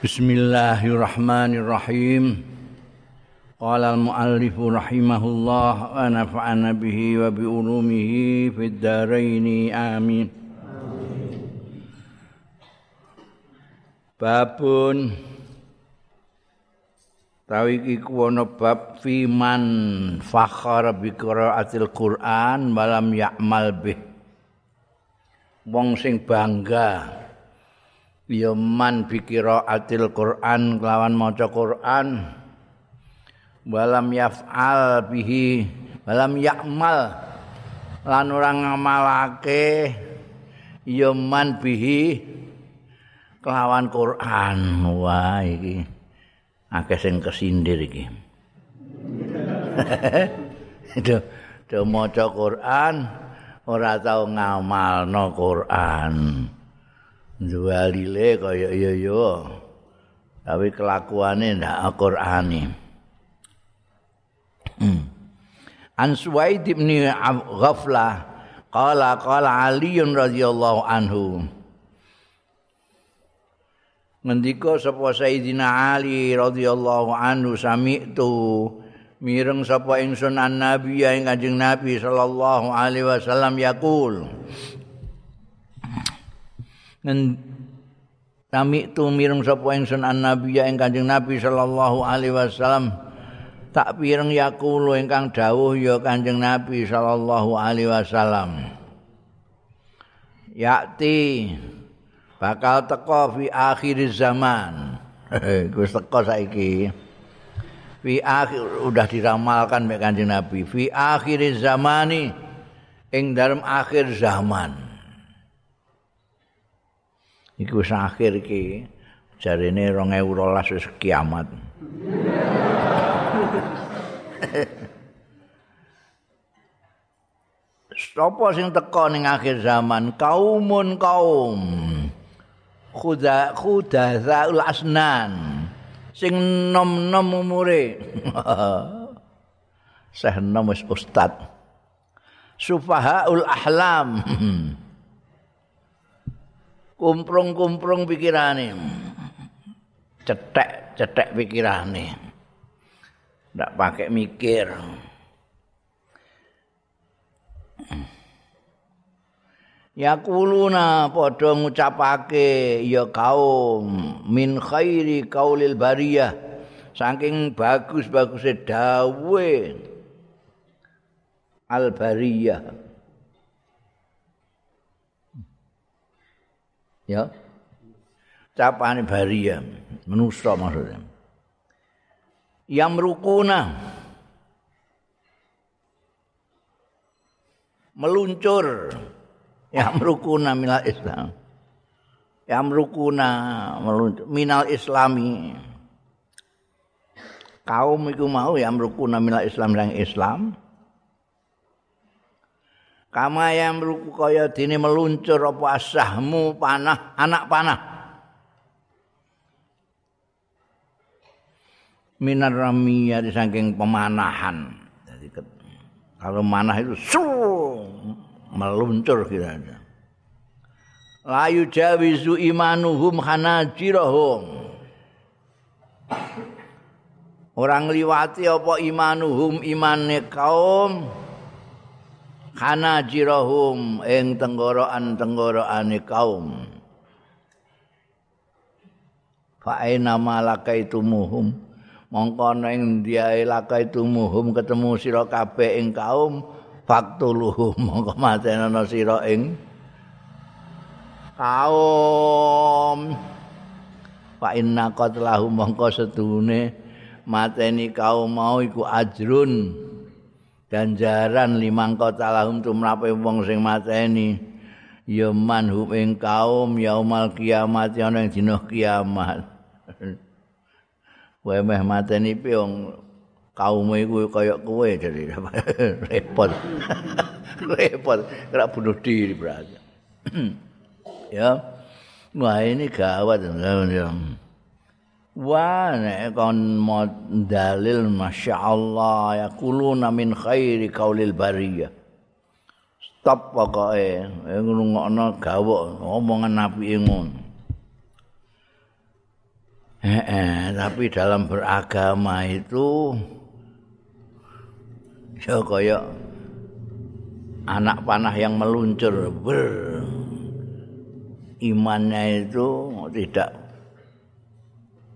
Bismillahirrahmanirrahim. Qala al-muallif rahimahullah wa nafa'ana bihi wa bi ulumihi fid dharain amin. Babun Tawi iki kuwana bab fiman fakhar bi qiraatil Qur'an malam ya'mal bih. Wong sing bangga ya man bikira atil Quran kelawan maca Quran. Walam yaf'al bihi walam ya'mal. Lan ora ngamalake ya man bihi kelawan Quran. Wah iki akeh sing kesindir iki. Itu do maca Quran ora tau ngamalno Quran jualile kaya iya yo tapi kelakuane ndak Al-Qur'ani. Hmm. An Suwaid bin Ghaflah qala qala Ali radhiyallahu anhu. Ngendika sapa Sayyidina Ali radhiyallahu anhu sami'tu mireng sapa ingsun an nabi ing Kanjeng Nabi sallallahu alaihi wasallam yaqul ngen Tami tu mireng sapa ingsun annabi ya ing Kanjeng Nabi sallallahu alaihi wasallam. Tak pireng yaqulu ingkang dawuh ya Kanjeng Nabi sallallahu alaihi wasallam Yakti bakal teko fi akhir zaman. Gus teko saiki. Fi akhir udah diramalkan mek Kanjeng Nabi. Fi akhir zamani ing dalam akhir zaman iku wis akhir iki. Jarene 2012 wis kiamat. Sopo sing teko ning akhir zaman? Kaumun kaum. Khuda khuda zaul asnan. Sing nom-nom umure. Syekh nom wis ustad. Sufahaul ahlam kumprung-kumprung pikirane. Cetek-cetek pikirane. Ndak pakai mikir. Ya kuluna padha ngucapake ya kaum min khairi kaulil bariyah saking bagus-baguse dawe al bariyah ya? Capane baria manusa maksudnya. Yamrukuna. Meluncur. Yamrukuna minal islam. Yamrukuna meluncur. Minal islami. Kaum iku mau yamrukuna minal islam yang islam kama yang meruku kaya dini meluncur apa asahmu panah anak panah. Minar ramia di saking pemanahan. Jadi kalau manah itu su meluncur kira aja layu jawizu imanuhum hanajirahum orang liwati apa imanuhum imane kaum kana jirahum ing tenggorokan tenggorokane kaum. Fa aina malaka itu muhum mongko ning diae laka itu muhum ketemu sira kabeh ing kaum faktuluhum. Mongko matenono sira ing kaum. Fa inna qatlahu mongko setune mateni kaum mau iku ajrun ganjaran limang kota tumrape wong sing mateni. Ya manhum ing kaum yaumal kiamat ana ing dina kiamat. Wae meh mateni pi wong kaum iku kaya kowe jadi. Repot. Repot. Kira bunuh diri berarti. Ya. Wah ini gawat ya Wah, nek kon dalil masyaallah ya kuluna min khairi kaulil bariyah. Stop pokoke, ngrungokno gawok omongan nabi ngono. eh, eh, tapi dalam beragama itu ya kayak anak panah yang meluncur ber imannya itu tidak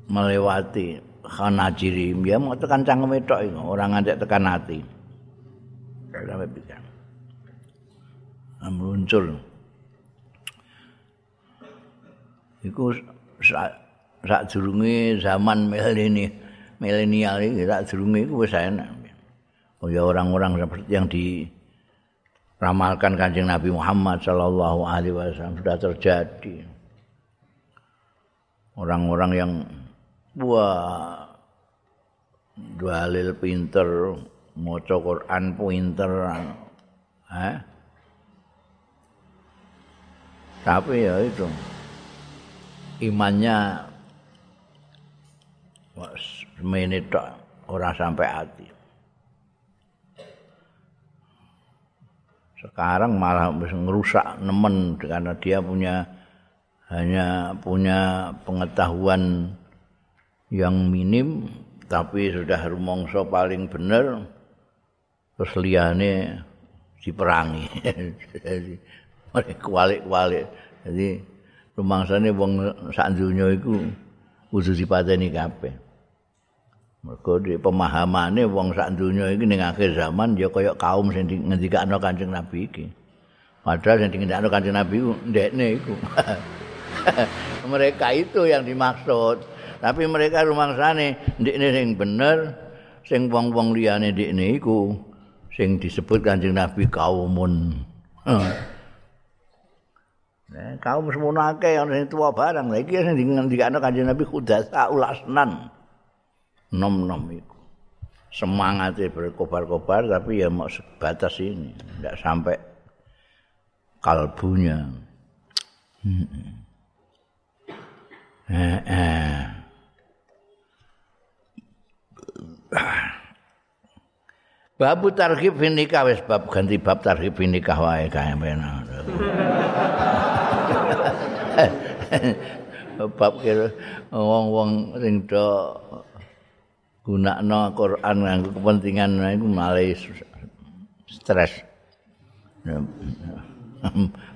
melewati khanajirim ya mau tekan cangkem itu orang ngajak tekan hati sampai bisa meluncur. Itu sak sak zaman milenial milenial iki sak durunge iku wis enak. Oh ya orang-orang seperti yang di ramalkan kanjeng Nabi Muhammad Shallallahu Alaihi Wasallam sudah terjadi. Orang-orang yang wah. Dalil pinter maca Quran pinter eh? tapi ya itu. Imannya menit orang sampai hati sekarang malah bisa ngerusak nemen karena dia punya hanya punya pengetahuan yang minim tapi sudah rumongso paling benar terus liane diperangi jadi mereka kualik-kualik jadi rumangsane wong sak donya iku kudu dipateni kabeh Mergo di pemahamane wong sak donya iki ning akhir zaman ya kaya kaum sing ngendikane Kanjeng Nabi iki. Padahal sing ngendikane Kanjeng Nabi ndekne iku. mereka itu yang dimaksud. Tapi mereka rumangsane ndekne sing bener, sing wong-wong liyane ndekne iku sing disebut Kanjeng Nabi kaumun. Nah, kaum semono akeh ana sing tuwa barang. Lah iki sing ngendikane Kanjeng Nabi kudasa ulasnan. nom-nom itu. Semangatnya berkobar-kobar tapi ya mau sebatas ini. Tidak sampai kalbunya. Eh, eh. Babu tarhib nikah wis bab ganti bab tarhib nikah wae kae benar. bab kira wong-wong sing do gunakno Quran nganggo kepentingan iku malah stres.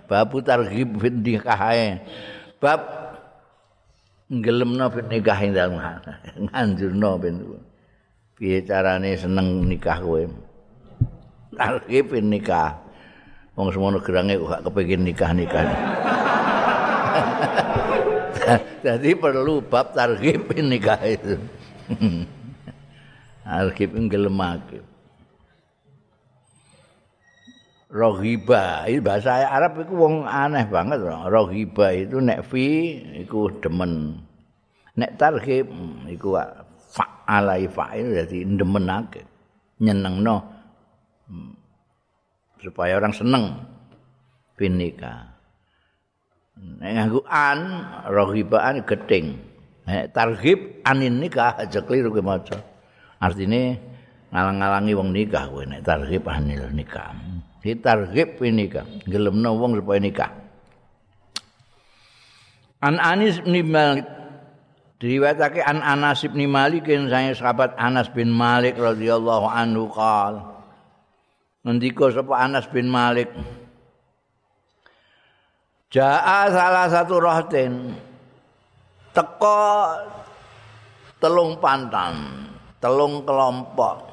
Bab targhib fi nikahae. Bab ngelemno fi nikahe dalem nganjurno ben. Piye carane seneng nikah kowe? Targhib fi nikah. Wong semono gerange kok gak kepengin nikah-nikah. Jadi perlu bab targhib fi nikah itu. Alkib ngelemake. Rohiba, itu bahasa Arab itu wong aneh banget. Rohiba itu nek fi, itu demen. Nek tarhib, itu fa'alai fa'il, jadi demen ake. Nyeneng no. Supaya orang seneng. Pinika. Nek ngaku an, rohiba an geting. Nek tarhib anin nikah, aja keliru ke macam. Artine ngalang-alangi wong nikah kowe nek targhib anil nikah. Di targhib nikah, gelemno wong supaya nikah. An Anis bin Malik diriwayatake An Anas bin Malik saya sahabat Anas bin Malik radhiyallahu anhu qal. Ngendika sapa Anas bin Malik? Ja'a salah satu rohten teko telung pantan telung kelompok.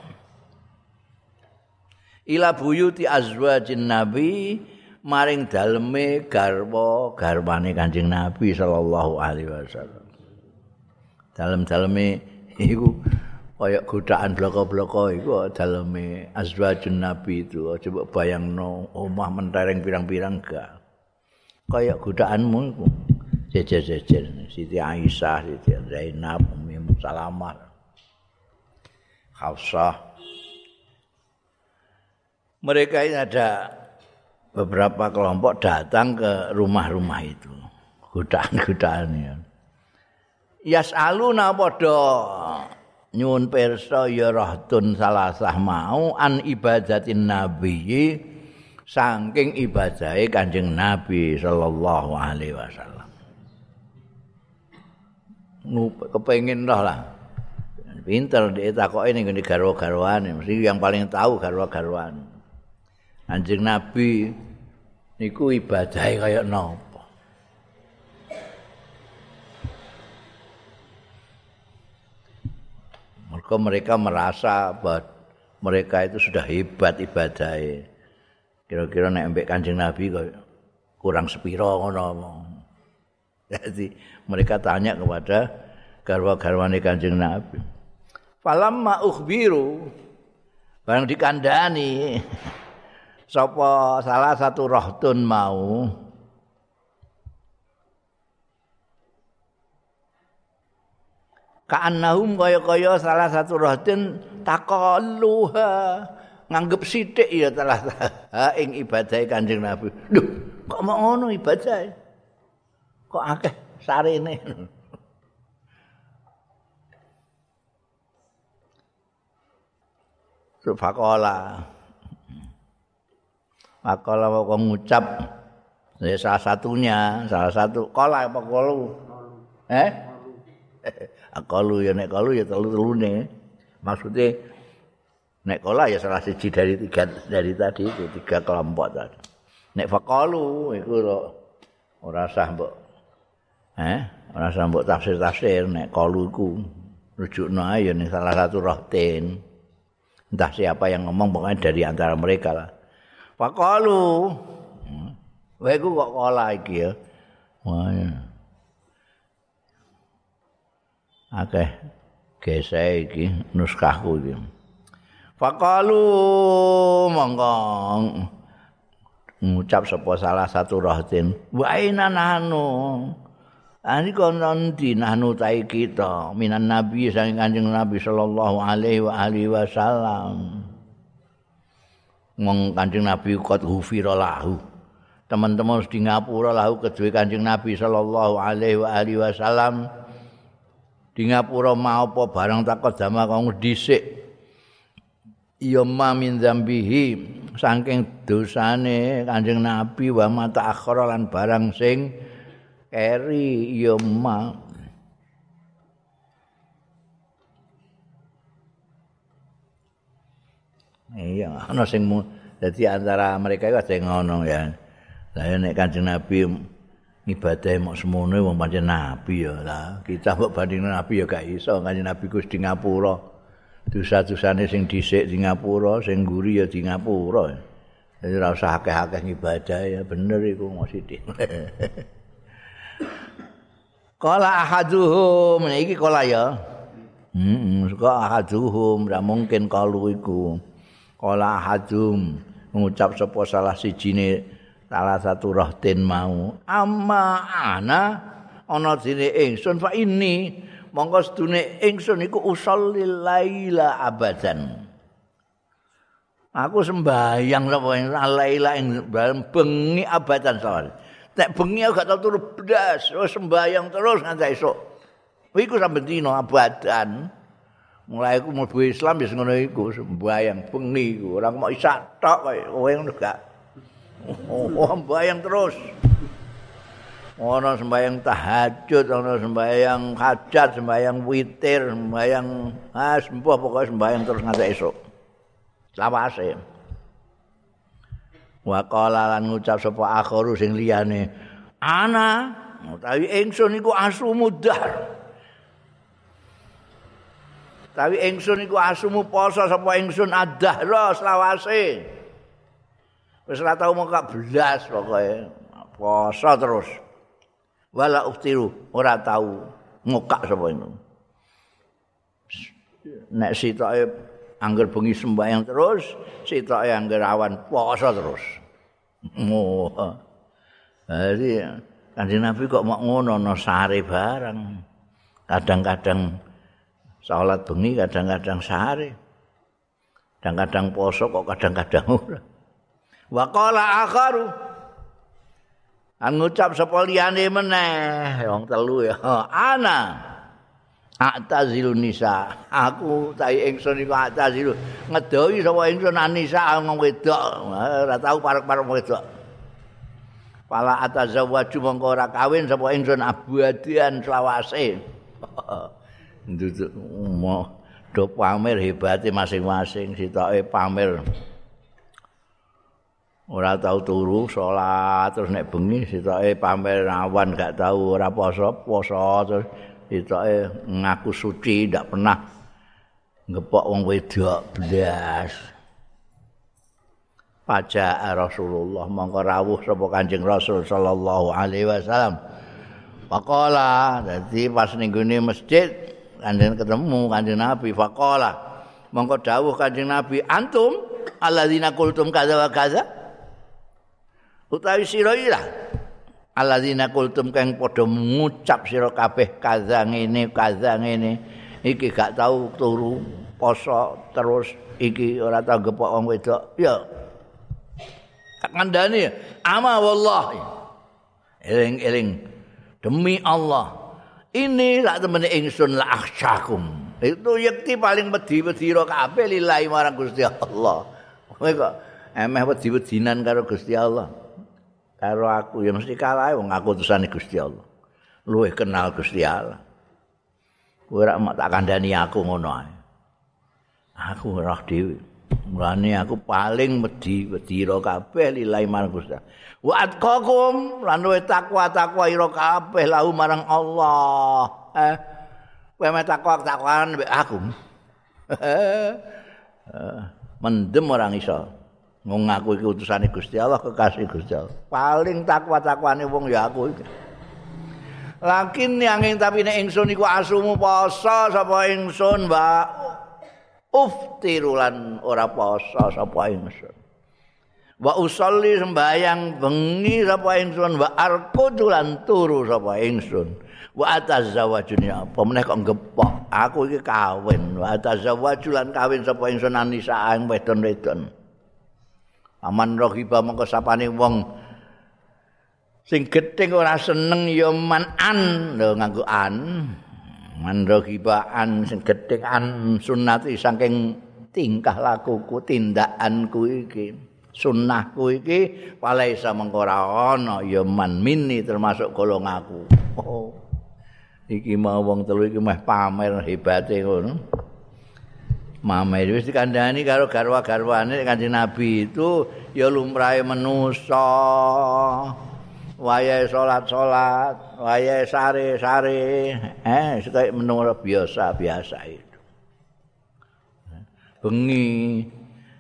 Ila buyuti azwajin nabi maring daleme garwa garwane Kanjeng Nabi sallallahu alaihi wasallam dalem-daleme iku kaya godaan bloko-bloko iku daleme azwajun nabi itu coba bayangno omah mentereng pirang-pirang gak kaya godaanmu iku jejer-jejer Siti Aisyah Siti Zainab Ummi Salamah Hafsah. Mereka ini ada beberapa kelompok datang ke rumah-rumah itu. Godaan-godaan ya. Yas'aluna padha nyuwun pirsa ya rahtun salasah mau an ibadatin nabi saking ibadahe Kanjeng Nabi sallallahu alaihi wasallam. kepengin roh lah. Pinter dia takoke ning ngene garwa-garwane, mesti yang paling tahu garwa-garwane. Anjing Nabi niku ibadah kaya napa? Mereka mereka merasa bahwa mereka itu sudah hebat ibadahnya. Kira-kira nek mbek Kanjeng Nabi kok kurang sepiro ngono. Jadi mereka tanya kepada garwa-garwane Kanjeng Nabi. Falamma ukhbiru barang dikandani sapa salah satu rohtun mau Ka'annahum kaya-kaya salah satu rohtun taqalluha nganggep sithik ya telah ing ibadah Kanjeng Nabi. Lho, kok mau ngono ibadah? Kok akeh sarene? Fakola. Fakola mau ngucap salah satunya, salah satu kola apa kolu? Eh? Kolu ya nek kolu ya telu-telune. Maksudnya nek kola ya salah siji dari tiga dari tadi itu tiga kelompok tadi. Nek fakalu iku ora sah mbok eh ora sah mbok tafsir-tafsir nek kalu iku rujukno ya ning salah satu rohten. entah siapa yang ngomong pokoknya dari antara mereka lah. Fakalu. Wah, iku kok kola iki ya. Wah, ya. Akeh gesek iki nuskahku iki. Fakalu monggo ngucap sapa salah satu rohtin. Wa ina nahnu. Ani konon di nahnu tai kita minan nabi sang kanjeng nabi sallallahu alaihi wa alihi wasallam. Mong kanjeng nabi kot hufira lahu. Teman-teman di ngapura lahu kedua kanjeng nabi sallallahu alaihi wa alihi wasallam. Di ngapura apa barang takut dama kau dhisik. Ya ma min zambihi saking dosane kanjeng nabi wa mata akhara lan barang sing eri ya ma iya ana sing dadi antara mereka itu ada yang ngono ya saya nek kanjeng nabi ibadah mok semono wong pancen nabi ya lah. Kita mbok banding nabi ya gak iso. Kanjeng nabi ku di ngapura. Dosa-dosane sing dhisik di ngapura sing nguri ya di ngapura. Jadi ora usah akeh-akeh ibadah ya. Bener iku mesti Kala ahaduhum. Iki kala ya. Heeh, hmm, ahaduhum. Ra mungkin kalu iku. Kala ahadum. Ngucap sapa salah sijine salah satu rohtin mau. Amma ana ana dene ingsun fa ini monggo sedune ingsun iku usallil laila abadan. Aku sembahyang sapa ing laila ing bengi abadan soal. Nek bengi aku gak tau turu blas, wis sembayang terus nganti esuk. Iku sampe dina abadan. Mulai aku mlebu Islam wis ngono iku sembayang bengi iku. Ora mau isak tok kowe ngono gak. Oh, sembayang terus. Ono sembayang tahajud, ono sembayang hajat, sembayang witir, sembayang ah sembuh pokoknya sembayang terus nganti esuk. Lawase. wa qala lan ngucap sapa akharu sing liyane ana utawi ingsun iku asumu dar utawi ingsun iku asumu poso sapa ingsun adahra selawase wis ora tau mok blas pokoke poso terus wala uftiru ora tau ngokak sapa itu nek sitoke angger bengi sembahyang terus sitoke angger awan poso terus. Oh. Jadi Kanjeng Nabi kok mau ngono no sare bareng. Kadang-kadang salat bengi, kadang-kadang sare. Kadang-kadang poso kok kadang-kadang ora. Wa qala akharu An ngucap sapa liyane meneh wong telu ya. Ana Atazil nisa, aku tai ingsun iku atazil ngedohi sapa ingsun anisa ngomong wedok, ora tau parek-parek wedok. Pala atazawwaju mongko ora kawin sapa ingsun abadian selawase. Nduduk do pamer hebate masing-masing sitoke pamer. Ora tau turu salat terus nek bengi sitoke pamer awan gak tau ora poso poso terus sitoke ngaku suci ndak pernah ngepok wong wedok blas. Paja Rasulullah mongko rawuh sapa Kanjeng Rasul sallallahu alaihi wasallam. Pakola, dadi pas ning masjid kanjeng ketemu kanjeng Nabi faqala mongko dawuh kanjeng Nabi antum alladzina qultum kadza wa kadza utawi sira ira alladzina qultum kang padha ngucap sira kabeh kadza ngene kadza ngene. Iki gak tau turu poso terus iki ora tau gepok wong wedok. Ya. Kandhani ama wallahi. Eling-eling demi Allah. Ini lak temene ingsun la akhsyakum. Itu yakti paling wedi-wedi ro kabeh lillahi marang Gusti Allah. Kowe kok emeh wedi-wedinan karo Gusti Allah karo aku ya mesti kalah wong aku utusane Gusti Allah. Luwih kenal Gusti Allah. Kowe ora mak tak kandhani aku ngono ae. Aku roh dhewe. Mulane aku paling wedi-wedi ro kabeh lillahi marang Gusti Allah. Wa atqakum lan luwe takwa-takwa ira kabeh lahu marang Allah. Eh kowe me takwa-takwan mbek aku. Eh, mendem orang iso ngong aku iki utusane Gusti Allah kekasih Gusti Allah? Paling takwa-takwane wong ya aku iki. Lakin yang tapi nek ingsun iku asumu poso sapa ingsun, Mbak. Uftirulan ora poso sapa ingsun. wa usolli sembayang bengi sapa ingsun. Wa arqudu lan turu sapa ingsun. Wa atazawwaju ni apa? Meneh kok gepok. Aku iki kawin. Wa atazawwaju lan kawin sapa ingsun anisa ing wedon-wedon aman rohiba mongko sapane wong sing gething ora seneng ya manan lho nganggo an man rohiba an sing gething an sunnati saking tingkah lakuku tindakanku iki sunnahku iki walaisa mengko ora ana ya man minni termasuk golong aku. Oh. Iki mau wong telu iki meh pamer hebate ngono. Mamer wis dikandani karo garwa-garwane Kanjeng Nabi itu ya lumrahe manusa. Wayahe salat-salat, wayahe sare-sare, eh sekaya menungso biasa-biasa itu. Bengi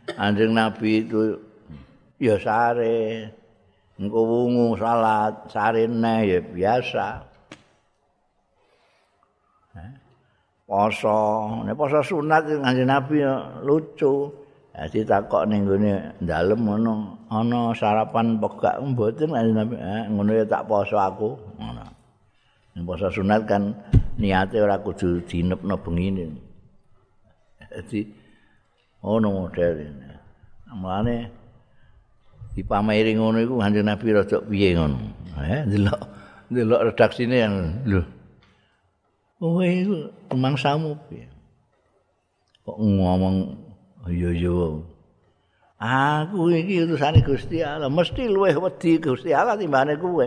Kanjeng Nabi itu ya sare engko wungu salat sare neh ya biasa poso. Nek poso sunat kanjeng nabi lucu. Dadi takok ning gone dalem ngono. Ana sarapan pegak mboten nabi. Ngono ya tak poso aku. Ngono. Poso sunat kan niate ora kudu dinepno bengine. Dadi ono model ini. Mulane dipameri ngono iku Kanjeng Nabi rada piye ngono. Eh delok delok redaksine yang lho. Oh iku mangsamu piye? Kok ngomong yo yo. Aku iki utusane Gusti Allah, mesti luweh wedi Gusti Allah timbane kowe.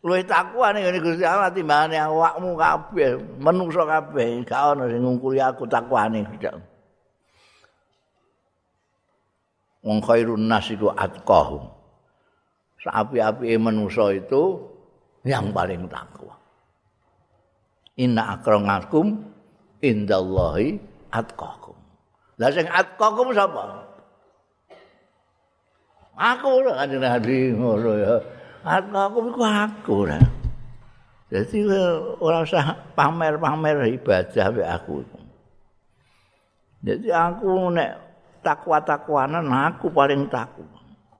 Luwih takwa ning Gusti Allah timbane awakmu kabeh, menungso kabeh, gak ono sing ngungkuli aku takwane. wong khairun nas iku atqahu sapi-apike manusa itu yang paling takwa inna akramakum indallahi atqakum la sing atqakum sapa aku lho kanjeng Nabi ngono ya atqakum iku aku lho Jadi orang usah pamer-pamer ibadah be aku. Jadi aku nek takwa-takwanan aku paling takwa.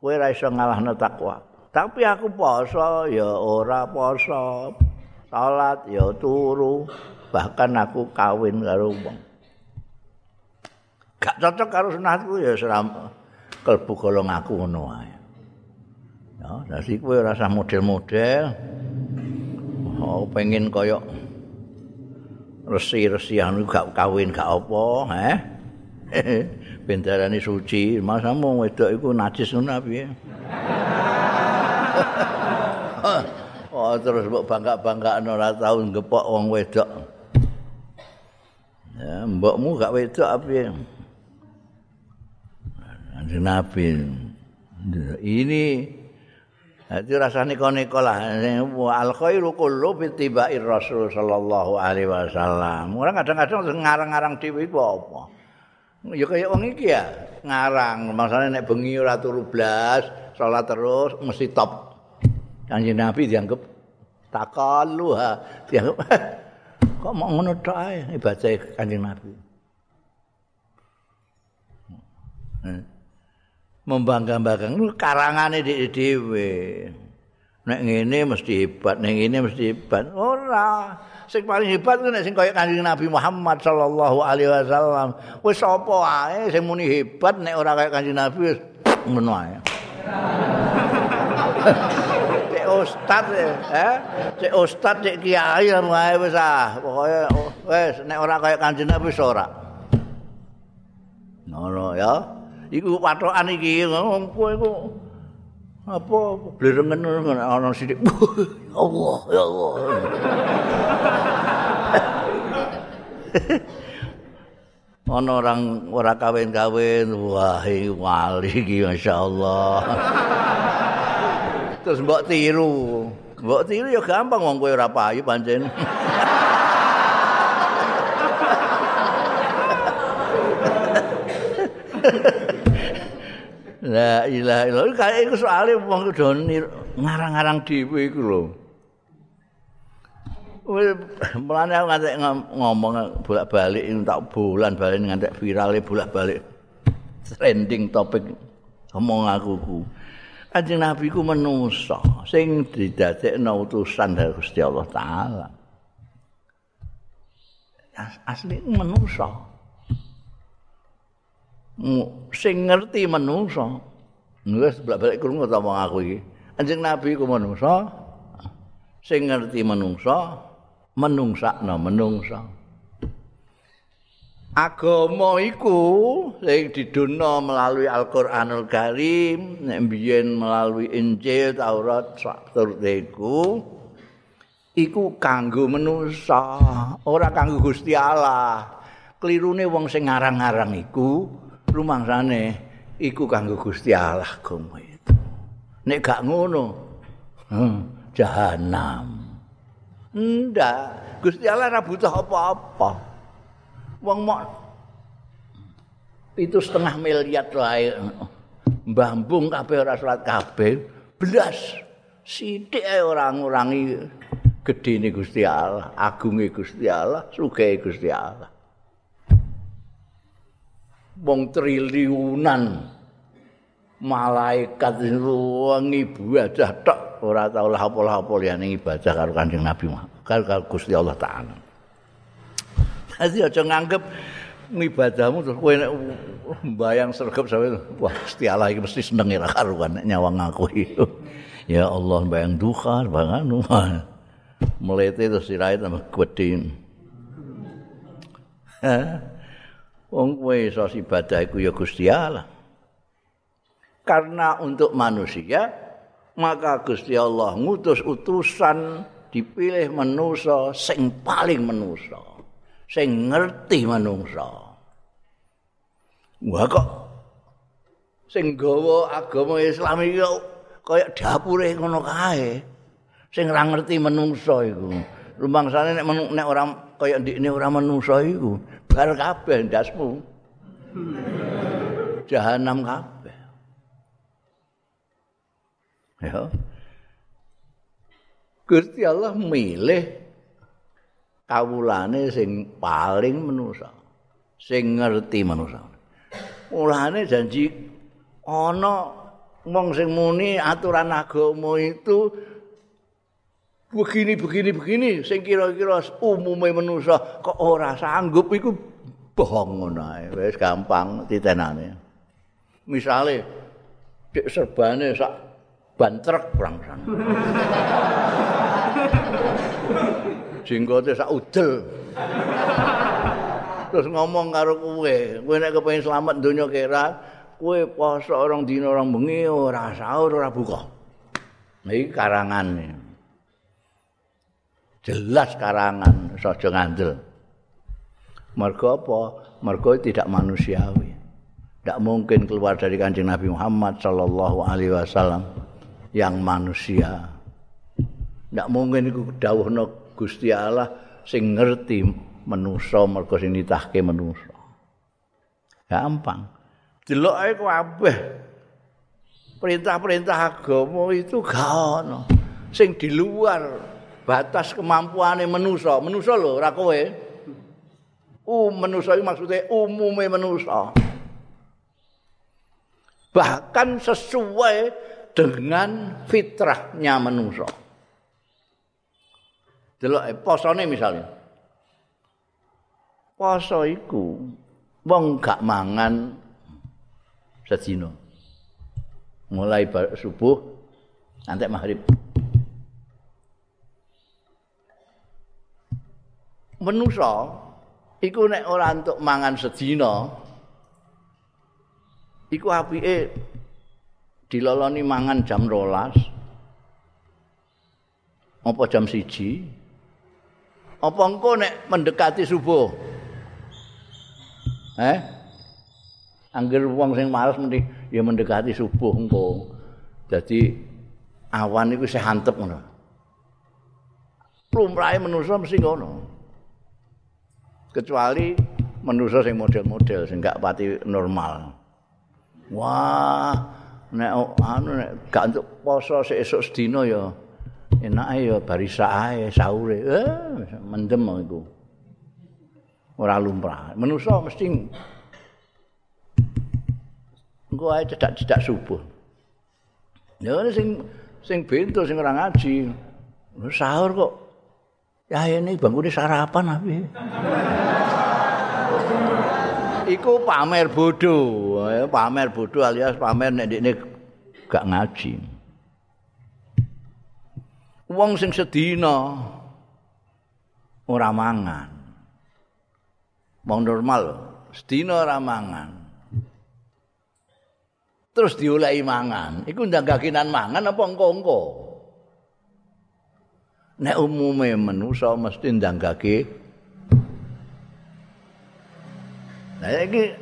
Kowe ora iso ngalahno takwa. Tapi aku poso ya ora poso. Salat ya turu, bahkan aku kawin karo wong. Gak cocok karo sunatku ya seram kelbu golong aku ngono wae. Ya, dadi kowe usah model-model. Oh, pengen koyok resi-resi anu gak kawin gak apa, eh? bendarane suci, masa mau wedok iku najis ngono piye? terus mbok bangga-banggakno ora tau ngepok wong wedok. mbokmu gak wedok apa Kanjeng Nabi. Ini Jadi rasanya neko lah. Al khairu kullu bitibai Rasul sallallahu alaihi wasallam. Orang kadang-kadang ngarang-ngarang dhewe iku apa? Ya kaya wong iki ya, ngarang. Maksudnya nek bengi ora turu salat terus mesti top. Kanjeng Nabi dianggap takalu ha. Dianggap kok mau ngono tok ae ibadah Kanjeng Nabi. Hmm. membangga-banggakan karangane dhewe. Nek ngene mesti hebat, nek ngene mesti hebat. Ora. Sing paling hebat ku nek sing kaya Kanjeng Nabi Muhammad sallallahu alaihi wasallam. Wis sapa ae sing muni hebat nek ora kaya Kanjeng Nabi wis ngono ae. Cek ustaz eh, cek ustaz cek kiai wae wis ah. Pokoke wis nek ora kaya Kanjeng Nabi ora. Ngono ya. iku patokan iki ngopo iku apa blerengen ana sithik Allah ya Allah ana orang ora kawin-kawin wah iki wali iki masyaallah terus mbok tiru mbok tiru ya gampang wong kowe ora payu pancen La ilaha illallah. Kayak iku soalé wong kudu ngarang-ngarang dhewe iku lho. Mulane aku ngantek ngomong bolak-balik tak bulan balik ngantek viral bolak-balik trending topik ngomong aku ku. Kanjeng Nabi ku manusa sing didadekno utusan dari Gusti Allah taala. Asli manusa. sing ngerti manungsa. Wis balik krungu ta wong aku iki. Anjing Nabi ku manungsa. Sing ngerti manungsa, menungsakna manungsa. Agama iku sing didono melalui Al-Qur'anul Karim, nek biyen melalui Injil, Taurat, saturute iku iku kanggo manungsa, ora kanggo Gusti Allah. Klirune wong sing ngarang-ngarang iku rumangsane iku kanggo Gusti Allah agama itu. Nek gak ngono, hmm, jahanam. Ndak, Gusti Allah ora butuh apa-apa. Wong mok itu setengah miliar wae mbambung kabeh ora salat kabeh blas sithik ae ora ngurangi gedene Gusti Allah, agunge Gusti Allah, sugih Gusti Allah. wong triliunan malaikat wong ibadah tok ora tau lah apa-apa liyane ibadah karo Kanjeng Nabi karo Gusti Allah taala. Dadi aja nganggep ngibadahmu terus kowe nek mbayang sregep sampe wah Gusti Allah iki mesti seneng ora karuan nek nyawang aku itu. Ya Allah mbayang duka bangan melete terus sirahe tambah gedhe. Wong kowe iso ibadah iku ya Gusti Allah. Karena untuk manusia, maka Gusti Allah ngutus utusan dipilih manusia sing paling manusia, sing ngerti manusia. Wah kok sing gawa agama Islam iki kaya dapure ngono kae. Sing ora ngerti manusia iku. Rumangsane nek nek ora kaya ndikne ora manusia iku, bar kabeh ndasmu. Jahanam kabeh. Ya. Gusti Allah milih kawulane sing paling manusa, sing ngerti manusa. Mulane janji ana wong sing muni aturan agama itu begini begini begini sing kira-kira umume manusa kok ora sanggup iku bohong ngono wis gampang titenane misale dik serbane sak ban truk kurang sana jenggote sak udel terus ngomong karo kowe kowe nek kepengin selamat donya kira kowe poso orang dina orang bengi ora sahur ora buka iki karangane jelas karangan saja ngandel Mergo apa? Mergo tidak manusiawi. Tidak mungkin keluar dari kanjeng Nabi Muhammad Sallallahu Alaihi Wasallam yang manusia. Tidak mungkin itu dawuhna Gusti Allah sing ngerti menusa mergo sing nitahke menusa. Gampang. Delok ae kabeh. Perintah-perintah agama itu gak ono. Sing di luar batas kemampuane menusa. Menusa lho ora kowe. Um menusa iki maksude umume menusa. Bahkan sesuai dengan fitrahnya manusia. Delok eh, posone misalnya. Poso iku wong gak mangan sedina. Mulai subuh nanti maghrib. Menusa iku nek ora untuk mangan sedina iku apike diloloni mangan jam rolas apa jam siji apa engko nek mendekati subuh? Eh? Angger wong sing males mesti ya mendekati subuh engko. Jadi awan iku isih antep ngono. Lumrahe manusa mesti ngono. Kecuali manusa sing model-model sing gak pati normal. Wah nek anu nek gak untuk poso esuk sedina ya enake ya barisa ae sahure. Eh mendem iku. Ora lumrah. Manusa mesti engko ae cedak-cedak subuh. Ya sing sing bento sing ora ngaji. Sahur kok. Ya ini bangkune sarapan tapi iku pamer bodoh, pamer bodoh alias pamer nek ndekne gak ngaji. Wong sing sedina ora mangan. Wong normal sedina ora mangan. Terus diolehi mangan, iku ndanggakinan mangan apa engko-engko? Nek umume manusa mesti ndanggake Nah iki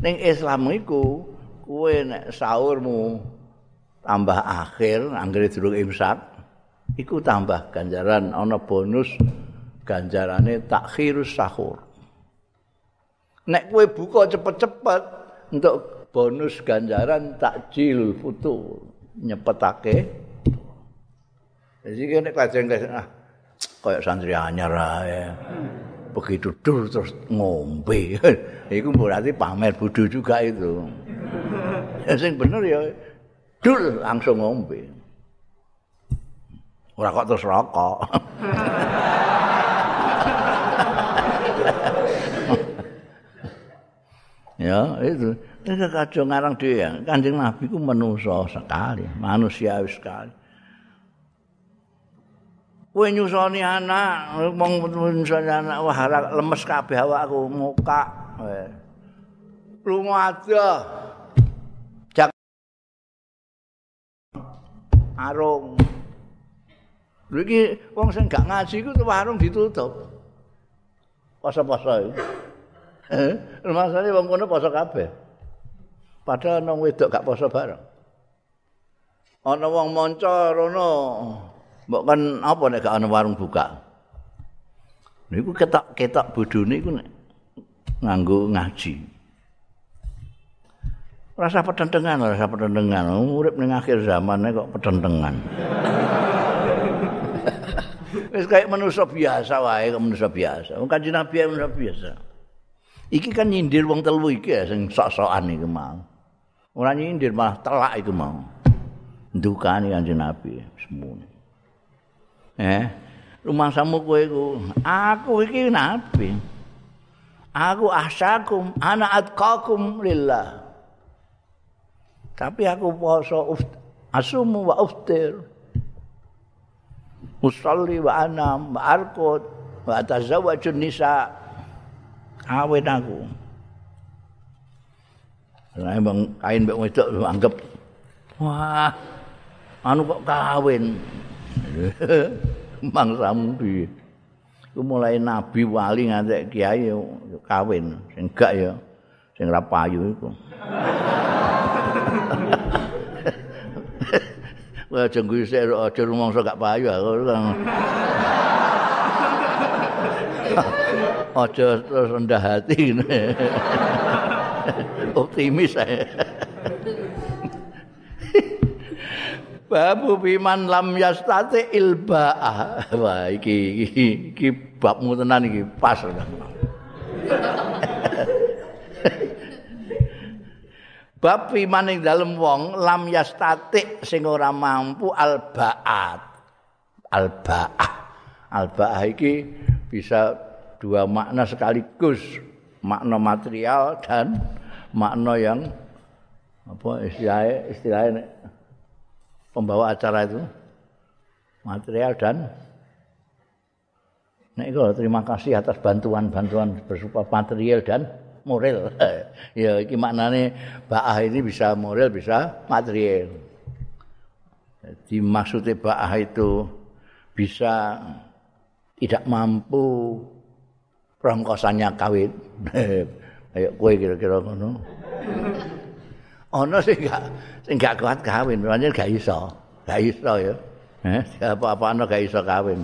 ning Islam iku kowe nek sahurmu tambah akhir anggere durung imsak iku tambah ganjaran ana bonus ganjarane takhirus sahur. Nek kowe buka cepet-cepet untuk bonus ganjaran takjil futur nyepetake. Jadi nek kajeng ah kayak santri anyar ae. begitu dur terus ngombe. Iku berarti pamer bodho juga itu. Sing bener ya dur langsung ngombe. Ora kok terus rokok. ya, itu. Itu kacau ngarang dia. Kanjeng Nabi ku manusia sekali. Manusiawi sekali. kowe nyusoni anak wong nyusoni anak wah lemes kabeh awakku muka lunga aja jak arung iki wong sing gak ngaji iku warung ditutup poso-poso masane wong kono poso kabeh padahal nang wedok gak poso bareng ana wong monco rono Mbok kan apa nek gak ana warung buka. Niku ketok-ketok bodhone iku nek nganggo ngaji. Rasa petentengan, rasa petentengan. Urip ning akhir zaman kok petentengan. Wis kayak manusia biasa wae, kok manusia biasa. Wong kanjeng Nabi manusia biasa. Iki kan nyindir wong telu iki ya sing sok-sokan iku mau. Ora nyindir malah telak iku mau. Ndukani kanjeng Nabi semuanya. Eh, rumah samu kowe iku. Aku iki nabi. Aku asakum ana atqakum lillah. Tapi aku poso asumu wa uftir. Usalli wa anam wa arqud wa tazawwaju nisa. Awet aku. Lah bang kain mbek wedok anggap wah anu kok kawin. mangsamu piye? Ku mulai nabi wali ngantek kiai kawin, sing gak ya sing ra payu iku. Wah aja ngwisik aja rumangsa gak payu aku. Aja terus rendah hati. Optimis saya. Babu biman lam yastati ilba'ah. Wah iki iki, iki babmu tenan iki pas. Bab biman ing dalem wong lam yastati sing ora mampu alba'at. Alba'ah. Alba'ah iki bisa dua makna sekaligus. Makna material dan makna yang apa istilahnya istilahnya pembawa acara itu material dan Nek terima kasih atas bantuan-bantuan berupa material dan moral. ya iki maknane baah ini bisa moral bisa material. Jadi maksudnya baah itu bisa tidak mampu prongkosannya kawin. Ayo kowe kira-kira ngono. Ana sing gak sing gak kuat kawin, pancen gak iso. Gak iso ya. Eh, apa-apa ana gak iso kawin.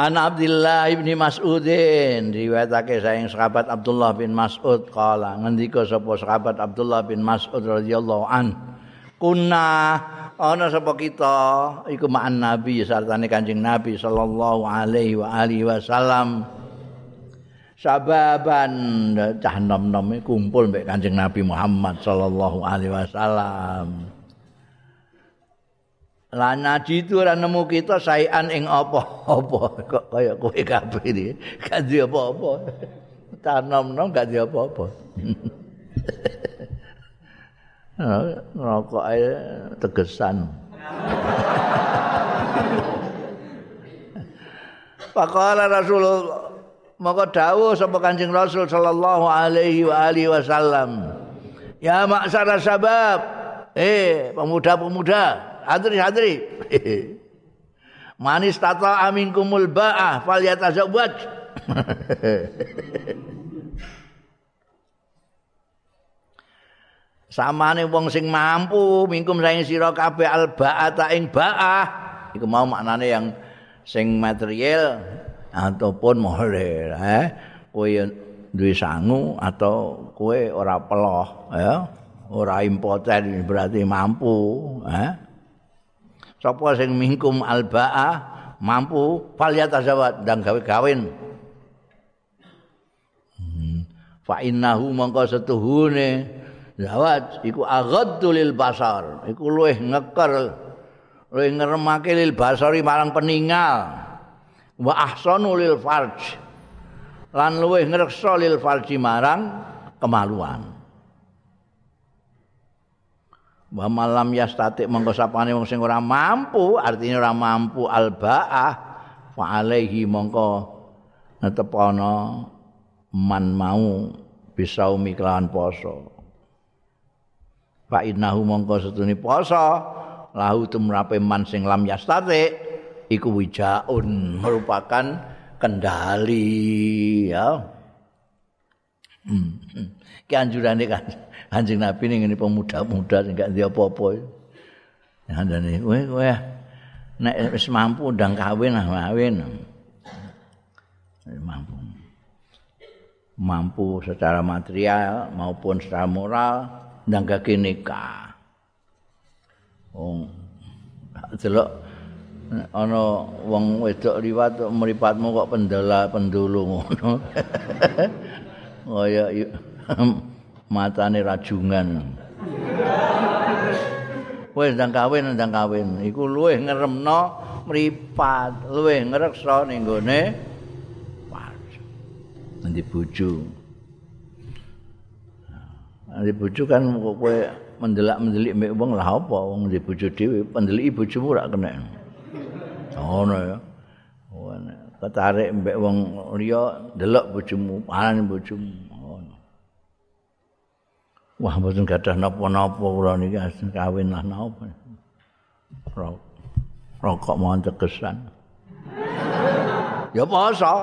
An Abdullah bin Mas'udin riwayatake saking sahabat Abdullah bin Mas'ud kala ngendika sapa sahabat Abdullah bin Mas'ud radhiyallahu an kunna ana sapa kita iku ma'an nabi sartane Kanjeng Nabi sallallahu alaihi wa alihi wasallam sababan cah nom-nom kumpul mbek Kanjeng Nabi Muhammad sallallahu alaihi wasallam. Lan naji itu ora nemu kita sayan ing apa-apa kok kaya kowe kabeh iki. Gak di apa-apa. Cah nom-nom gak di apa-apa. Rokok ae tegesan. Pakala Rasulullah maka dawuh sapa Kanjeng Rasul sallallahu alaihi wa alihi wasallam ya maksara sabab eh pemuda-pemuda hadri-hadri manis tata amin kumul ba'ah fal yatazawwaj samane wong sing mampu mingkum saing sira kabeh al ba'ata ing ba'ah. Iku mau maknane yang sing material ataupun moral eh? Kowe duwe sangu atau kowe ora peloh ya? Ora impoten berarti mampu eh sapa sing mingkum albaa mampu falyata zawat dan gawe kawin. Hmm. fa innahu mangka setuhune. Zawat iku aghaddu lil basar. Iku luwih ngeker luwih ngremake lil basari marang peningal. Wa ahsanu lil farj. Lan luwih ngreksa lil farji marang kemaluan wa malam yastatik mongko sapane wong sing ora mampu artinya ora mampu albaah fa alaihi mongko netepono man mau bisa umi kelawan poso fa innahu mongko setuni poso lahu tumrape man sing lam yastatik iku wijaun merupakan kendali ya. Hmm. Ki anjurane kan Kanjeng Nabi ning ngene pemuda-pemuda sing gak ndek apa-apa. Andane kowe kowe nek wis mampu ndang kawin ah kawin. Mampu. Mampu secara material maupun secara moral ndang gak nikah. Oh. Delok ana wong wedok liwat mripatmu kok pendala pendulu ngono. Kaya matane rajungan. Wis ndang kawin ndang kawin. Iku luwih ngeremno mripat, luwih ngreksa ning gone nanti bojo. Nanti bojo kan kowe mendelak-mendelik mek wong lah apa? Wong di bojo dhewe pendeliki bojomu ora kena. ngono ya. Ketarik mbek wong liya delok bojomu panen bojomu wah mboten gadah napa-napa kula niki kawin lah napa rokok mau cegesan. ya poso.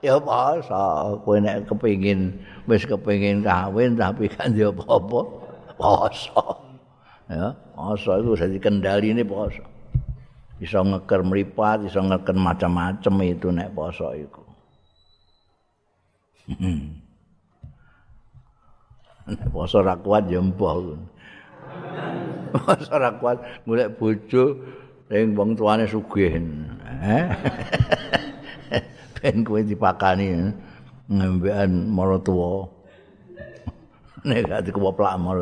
Ya poso. Kowe nek kepengin wis kepengin kawin tapi kan ya apa-apa. Poso. Ya, poso itu jadi kendali ini poso. Bisa ngeker meripat, bisa ngeker macam-macam itu nek poso itu. Nek poso ra kuat ya mbah. Poso ra kuat golek bojo sing wong tuane sugih. Eh? ben kowe dipakani ngembean maratuwa. Nek gak dikeplak mar.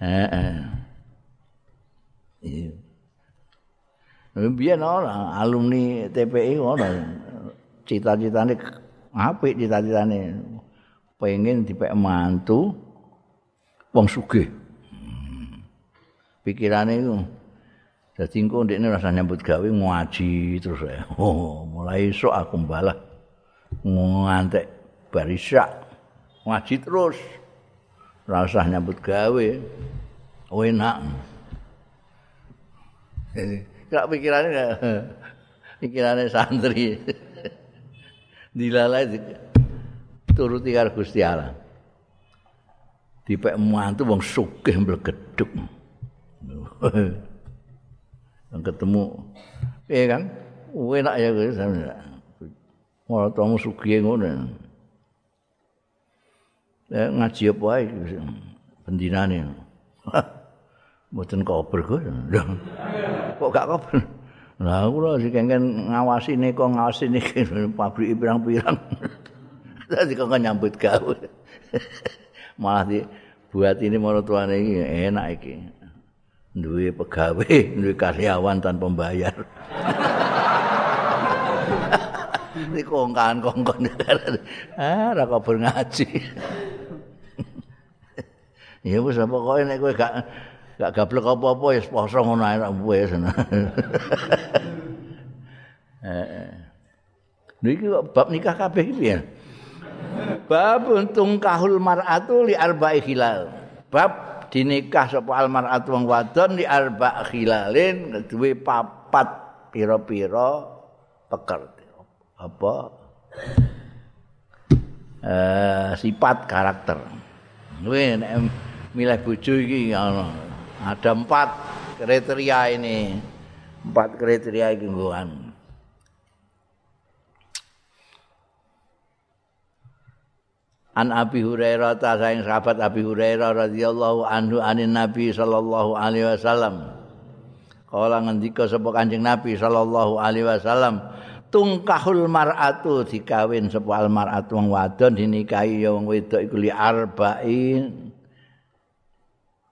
Heeh. Iya. Biyen ora alumni TPI ora cita-citane apik cita-citane pengen dipek mantu wong sugih. Hmm. Pikirane iku dadi engko ndekne rasa nyambut gawe ngaji terus. Oh, mulai esuk aku mbalah ngantek barisak ngaji terus. Rasa nyambut gawe. Oh enak. Kak pikirannya enggak pikirannya santri. Dilalai turuti karo Gusti Allah. Dipek mantu wong sugih mblegeduk. Yang ketemu iya kan? Enak ya guys. Ora tamu sugih ngono. Ya ngaji apa ae pendinane. Mboten kober kok. Kok gak kober? Lah kula sing kengen ngawasi nika ngawasi niki pabrik pirang-pirang. Dadi kok nyambut gawe. Malah di buat ini mau tuane iki enak iki. Duwe pegawai, duwe karyawan tanpa bayar. Ini kongkan-kongkon. ah, ra kabar ngaji. ya wis pokoke nek kowe gak gak gablek apa-apa ya poso ngono ae wis. Heeh. Niki bab nikah kabeh iki piye? Bab untung kahul mar'atu li arba'i hilal. Bab dinikah sapa al mar'atu wong wadon li arba' hilalin duwe papat pira-pira peker. Apa? Eh sifat karakter. Kuwi nek milih bojo iki ana ada empat kriteria ini. Empat kriteria iki nggoan. An Abi Hurairah ta saing sahabat Abi Hurairah radhiyallahu anhu anin Nabi sallallahu alaihi wasallam. Kala ngendika sapa Kanjeng Nabi sallallahu alaihi wasallam, tungkahul mar'atu dikawin sapa al mar'atu wong wadon dinikahi ya wong wedok iku li arba'in.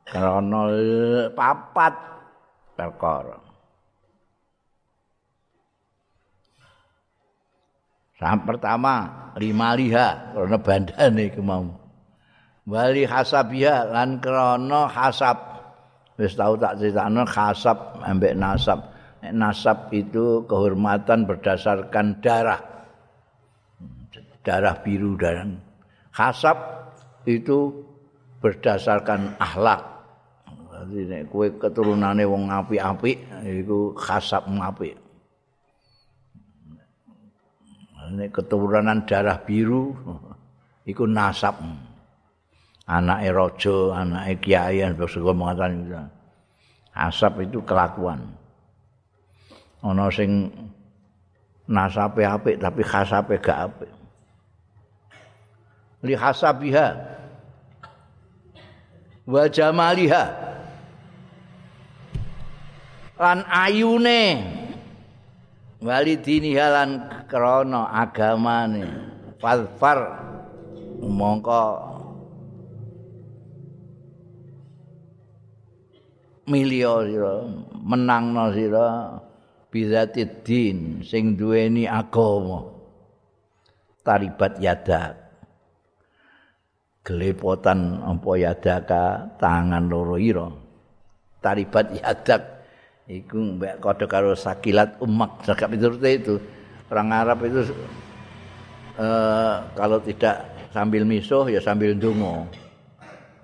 Karena papat perkara. Sam pertama lima liha karena bandane iku mau. Wali hasabiha lan krana hasab. Wis tau tak critakno hasab ambek nasab. Nasab itu kehormatan berdasarkan darah. Darah biru dan hasab itu berdasarkan akhlak. Jadi nek kowe keturunane wong apik-apik iku hasab apik. ini keturunan darah biru iku nasab. Anake raja anake kiai sebab mengatakan itu asap itu kelakuan. Ana sing nasabe apik tapi khasabe gak apik. Li hasabiha wa jamaliha lan ayune. Walidini halan krana agamane. Falfar mongko. Milio sira menangno sira bizatid sing duweni agama. Taribat yadak gelepotan apa yadaka tangan loro ira. Taribat yadak iku mbak kode karo sakilat umak zakap itu itu orang Arab itu uh, kalau tidak sambil misuh ya sambil dungo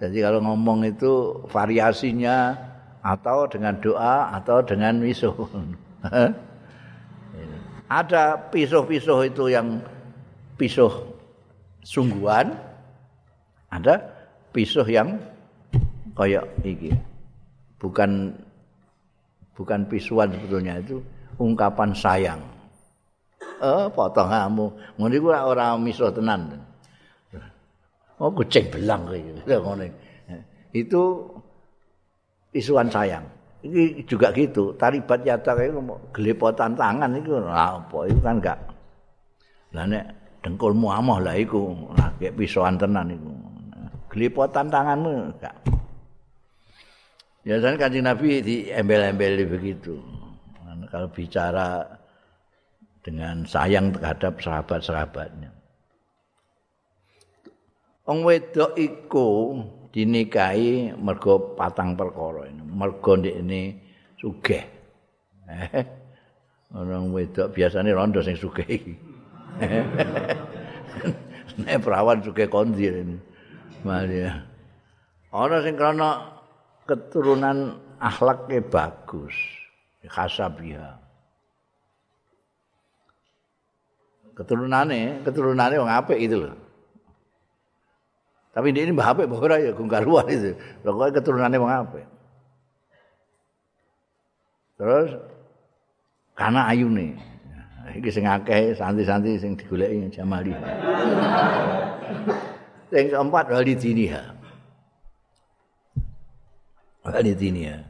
jadi kalau ngomong itu variasinya atau dengan doa atau dengan wisuh. Ada pisuh-pisuh itu yang pisuh sungguhan, ada pisuh yang kayak iki. Bukan bukan pisuan sebetulnya itu ungkapan sayang. Eh, potong kamu. Ngono iku ora misuh tenan. Oh, kucing belang gitu. Itu pisuan sayang. Ini juga gitu. Taribat yata kayak gelepotan tangan itu apa? Itu kan enggak. Lah nek dengkulmu amah lah iku, nah, kayak pisuan tenan iku. Gelepotan tanganmu enggak. Biasanya kancing Nabi di embel-embel begitu. Kalau bicara dengan sayang terhadap sahabat-sahabatnya. Wong wedok iku dinikahi mergo patang perkara ini. Mergo ini sugih. Eh, orang wedok biasanya rondo sing sugih iki. Nek perawan sugih kondi ini. Malia. Ana sing krana keturunan akhlaknya bagus. Khasabiha. Keturunannya, keturunannya wong apik itu loh. Tapi ini mbah apik mbah ora ya gungkaruan itu. Pokoke keturunane wong apik. Terus karena ayune. Iki sing akeh santi-santi sing digoleki Jamali. Sing keempat walidinia.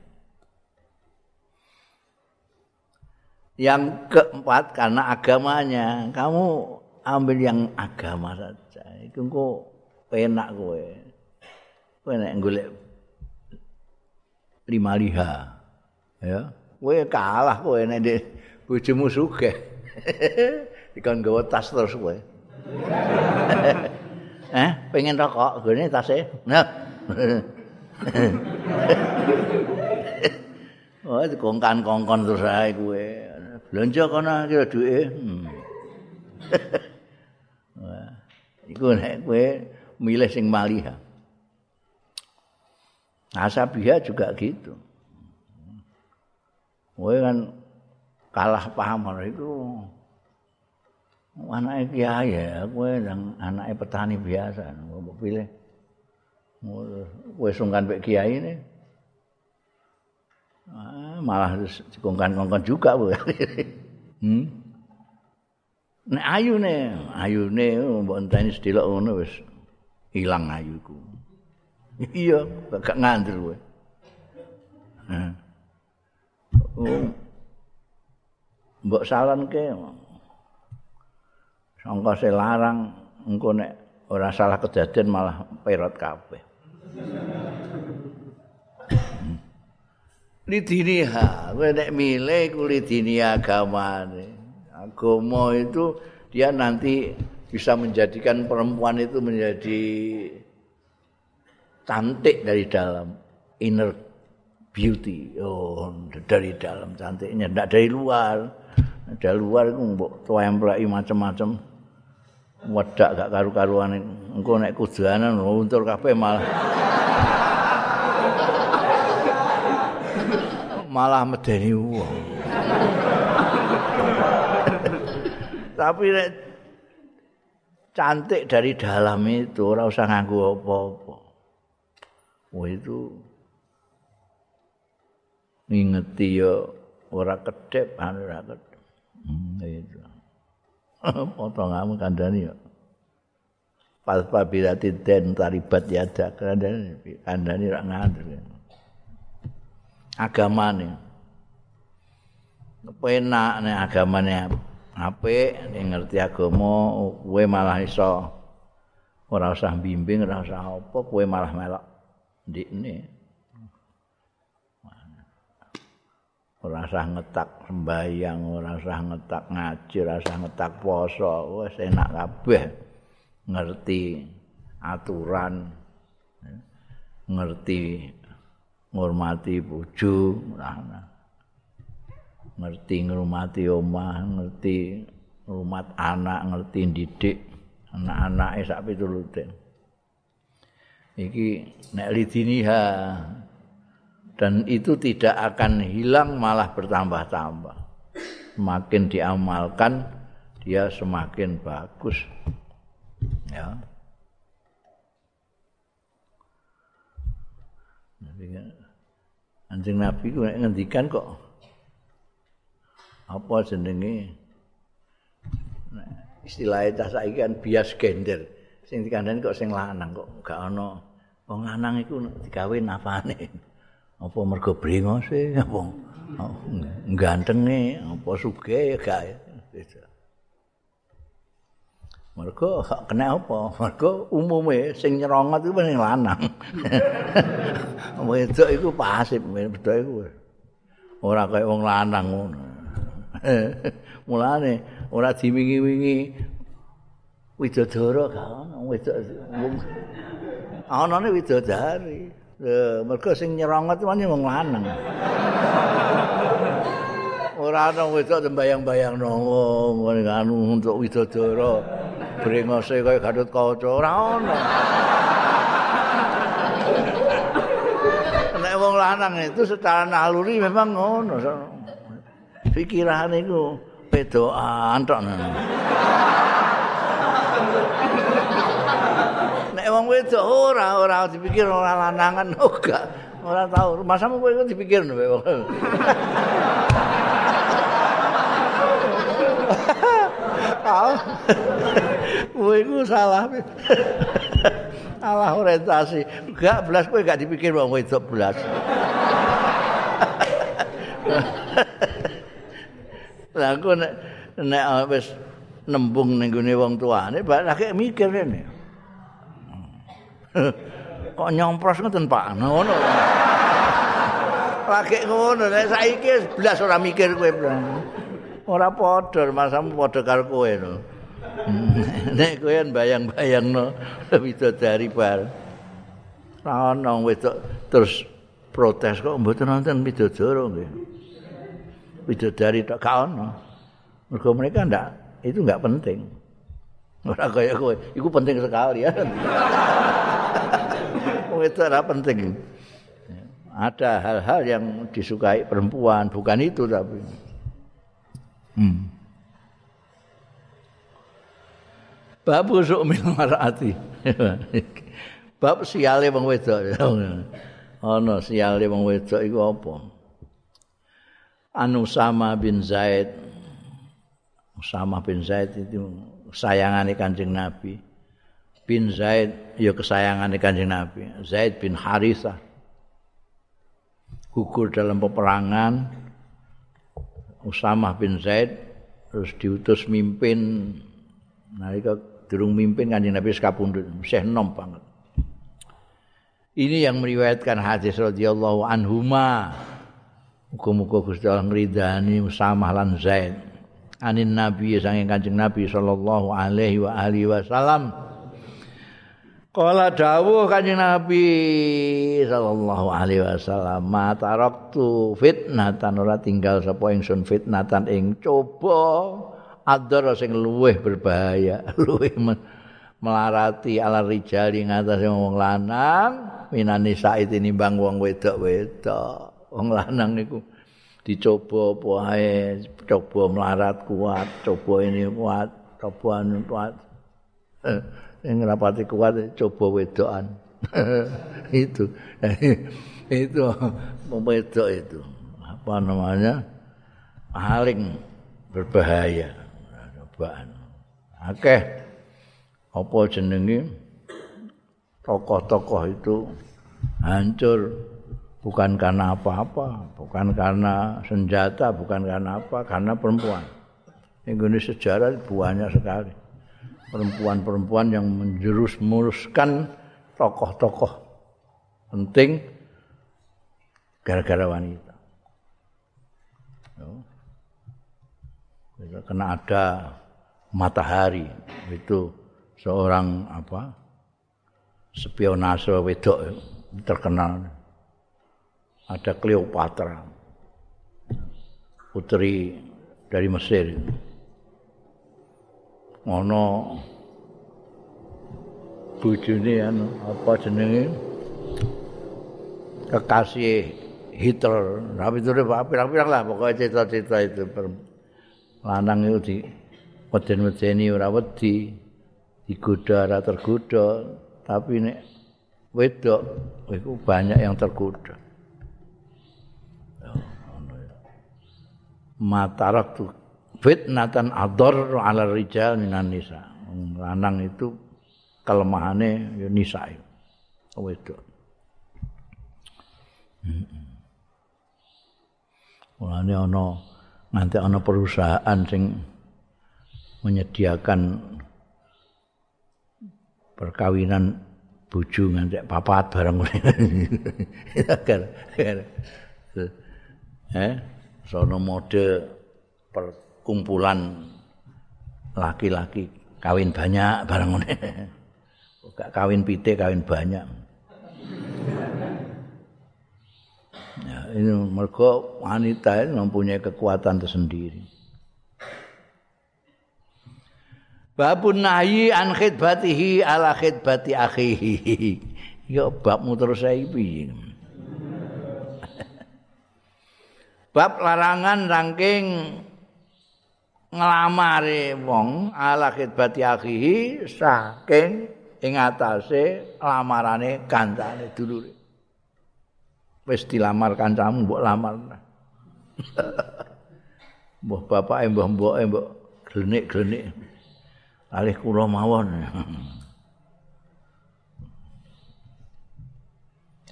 Yang keempat karena agamanya, kamu ambil yang agama saja. Itu kok penak kowe. Nek golek lima liha. Ya. Kowe kalah kowe nek di bojomu sugih. Dikon gawa tas terus kowe. eh, pengen rokok, gone tase. Nah. Oh, kongkan-kongkon terus ae kowe. Belanja kono kira duwe. Hmm. Wah. Iku nek kowe milih sing maliha. Asabiha juga gitu. Kowe kan kalah paham itu anaknya kiai ya, kowe yang anaknya petani biasa, mau pilih. Kowe sungkan pek kiai ini. Ah, malah dikongkan-kongkan juga kowe. hmm? Nek ayune, ayune mbok enteni sedelok ngono wis ilang ayuku. Iya, gak ngandel kowe. Oh. Mbok salanke. Sangka se larang engko nek ora salah kejadian malah perot kabeh. Lidiniha, kowe nek milih kulidini agamane. Agama itu dia nanti bisa menjadikan perempuan itu menjadi cantik dari dalam inner beauty. Oh dari dalam cantiknya tidak dari luar. Dari luar itu mbok tuemplaki macam-macam wedak gak karu-karuan engko nek kudanan untur kabeh malah malah medeni wong tapi nek cantik dari dalam itu ora usah nganggo apa-apa. Wah itu ngingeti ya ora kedep ora kedep. Hmm, itu. Potonganmu kandhani ya. Palpa bilati den taribat yada kandhani kandhani ora ngatur. Agamane. Penak nek agamane apik nek ngerti agama kowe malah iso ora usah bimbing ora usah apa kowe malah melok ndikne ora usah ngetak sembahyang ora usah ngetak ngaji ora usah ngetak poso wis enak kabeh ngerti aturan ngerti ngurmati bojo ngerti ngrumati omah, ngerti rumat anak, ngerti didik anak-anake sak pitulute. Iki nek lidiniha dan itu tidak akan hilang malah bertambah-tambah. Semakin diamalkan dia semakin bagus. Ya. Anjing Nabi ku ngendikan kok apa jenenge? Istilahnya cah saiki kan bias gender. Sing dikandani kok sing lanang kok gak ana wong lanang iku digawe nafane apa mergo brengose apa gantenge apa sugih gak mergo kena apa? Mergo umume sing nyerongot iku sing lanang. Wedok iku pasif wedok iku. Ora kaya wong lanang ngono. Mulane ora diwingi-wingi widodara gak ono wedok anane widodari mergo sing nyerongot wong wong lanang. Ora ana wedok sembayang-bayang nang ngene anu untuk widodara brengose kaya gadut kaca ora ono nek wong lanang itu secara naluri memang ngono pikiran iku pedoan tok nek wong wedok ora ora dipikir ora lanangan ora ora tau masamu kowe iku dipikir nek wong kowe iku salah. Salah orientasi. Gak belas kowe gak dipikir wong wedok belas. Lah aku nek nek wis nembung ning gone wong tuane, balik lagi mikir rene. Kok nyompros ngoten Pak? Ngono. Lagi ngono, nek saiki blas ora mikir kowe. Ora padha, masamu padha karo kowe no. nek kowe bayang-bayangno widodari bar. Ora ono wedok terus protes kok mboten nonton widodara nggih. bidadari tok gak ono. Mergo mereka ndak itu nggak penting. Ora kaya kowe, iku penting sekali ya. Itu ora penting. Ada hal-hal yang disukai perempuan, bukan itu tapi. Hmm. Bab usuk marati. Bab siale wong wedok. Ana siale wong wedok iku apa? Anusama bin Zaid Usama bin Zaid itu sayangane Kanjeng Nabi bin Zaid ya kesayangane Kanjeng Nabi. Zaid bin Harithah. Gugur dalam peperangan. Usama bin Zaid terus diutus mimpin. Nalika durung mimpin Kanjeng Nabi sekapundhut Syekh nom banget. Ini yang meriwayatkan hadis radhiyallahu anhuma. Muga-muga Gusti Allah ngridani Usamah lan Zaid. Anin Nabi sanging Kanjeng Nabi sallallahu alaihi wa alihi wasallam. Kala dawuh Kanjeng Nabi sallallahu alaihi wasallam, "Ma taraktu fitnatan ora tinggal sapa ingsun fitnatan ing coba adara sing luweh berbahaya, luweh melarati ala rijali ngatasé wong lanang minani said nimbang wong wedok-wedok." wong lanang iku dicoba apa ae coba melarat kuat coba ini kuat coba anu kuat yang rapati kuat coba wedoan itu. Itu. Memedok itu. Apa namanya? Paling berbahaya. Cobaan. Akeh. Apa jenenge tokoh-tokoh itu hancur. Bukan karena apa-apa, bukan karena senjata, bukan karena apa, karena perempuan. Indonesia sejarah banyak sekali perempuan-perempuan yang menjurus muruskan tokoh-tokoh penting gara-gara wanita. Karena ada matahari itu seorang apa spionase wedok terkenal. Ada Cleopatra putri dari Mesir ono bojone anu apa jenenge kekasih Hitler. Tapi itu pirang-pirang lah pokoknya cerita-cerita itu. Lanang itu di weden-wedeni ora wedi digoda ora tergoda tapi nek wedok itu banyak yang tergoda matarak tu fitnatan ador ala rijal minan nisa. Lanang itu kelemahannya ya nisa itu. Wedok Mulane ana nanti ana perusahaan sing menyediakan perkawinan bojo nganti papat bareng agar eh sono mode perkumpulan laki-laki kawin banyak bareng ngene gak kawin pite kawin banyak ya ini mereka wanita ini mempunyai kekuatan tersendiri Babun nahyi an khidbatihi ala khidbati akhihi. Ya babmu terus saya piye. Bab larangan rangking nglamare wong ala khidbati akhihi saking ing atase lamarane kancane dulure. Wis dilamar kancamu mbok lamar. Mbah bapake mbah mboke mbok glenik-glenik. alih kula mawon.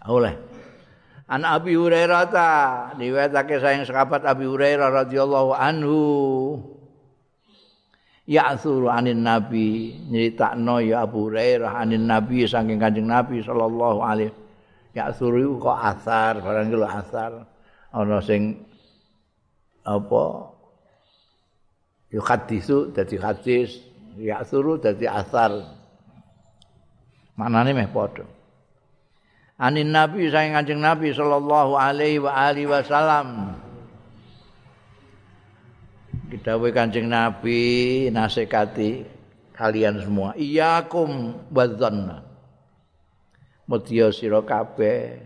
Oleh. An Abi Hurairah ta diwetake sayang sahabat Abi Hurairah radhiyallahu anhu. Ya anin Nabi nyeritakno ya Abu Hurairah anin Nabi saking Kanjeng Nabi sallallahu alaihi. Ya kok asar barang lho asar. Ana sing apa yuk hadisu dadi hadis ya dadi asar. Manane meh padha. Anin nabi sayang kanjeng nabi sallallahu alaihi wa alihi wasallam we kanjeng nabi nasekati kalian semua iyakum wadzanna mutiya sira kabeh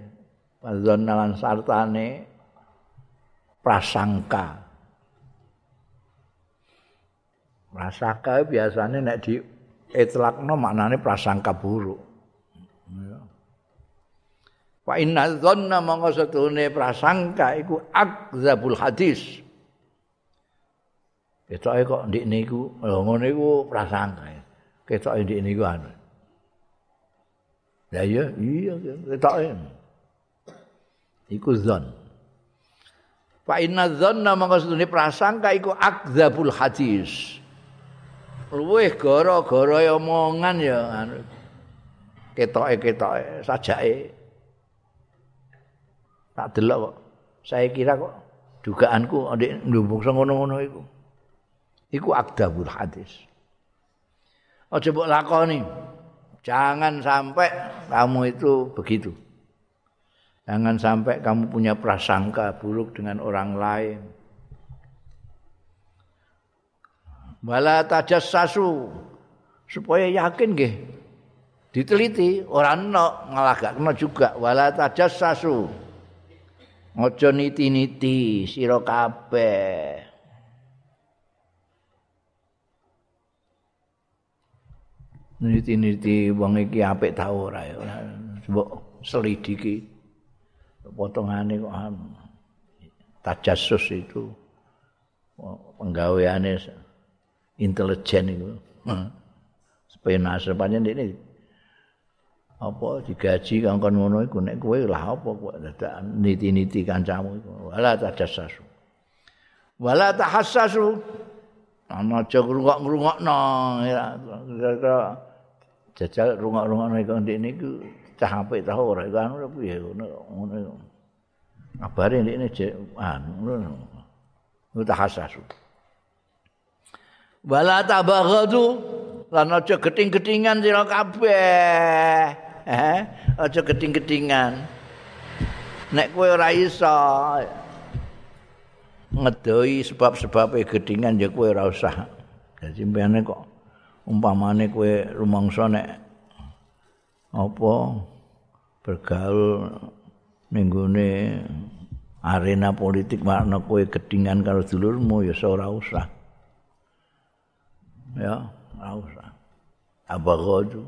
wadzanna lan sartane prasangka prasangka biasanya nek di itlakno maknane prasangka buruk. Wa inna dhanna setune prasangka iku akzabul hadis. Ketoke kok ndik niku, lho ngono iku prasangka. Ketoke ndik niku anu. Ya iya, iya ketoke. Iku zon. Fa inna dhanna mangko setune prasangka iku akzabul hadis. luwih gara-gara omongan ya anu ketoke-ketoke sajake tak delok kok saya kira kok dugaanku ndek ndumbung ngono-ngono iku iku akdabul hadis. Aja mbok lakoni jangan sampai kamu itu begitu. Jangan sampai kamu punya prasangka buruk dengan orang lain. Wala tajassasu supaya yakin nggih. Diteliti ora ana ngalahkakno juga. Wala tajassasu aja niti-niti sira kabeh niti-niti wong iki apik ta ora ya. Mbok selidiki. Potongane kok tajassus itu. Penggaweane intelijen itu. Supaya nasr panjang ini. Apa digaji kangkon ngono iku nek kowe lah apa kok dadak niti-niti kancamu iku? Wala tajassasu. Wala tahassasu. Ana aja ngrungok-ngrungokno. Ya jajal rungok-rungokno iku ndek niku cah apik ta ora iku anu piye ngono ngono kabare ndek ne anu ngono tahassasu wala tabaghadu lan aja geting-getingan sira kabeh. Eh aja geting-getingan. Nek kowe ora iso ngedoi sebab-sebab gedingan ya kowe ora usah. Dadi mbene kok umpamane kowe rumangsa nek apa bergaul ning arena politik makna kowe gedingan karo dulurmu ya ora usah. Ya, ora usah. Abaghadu.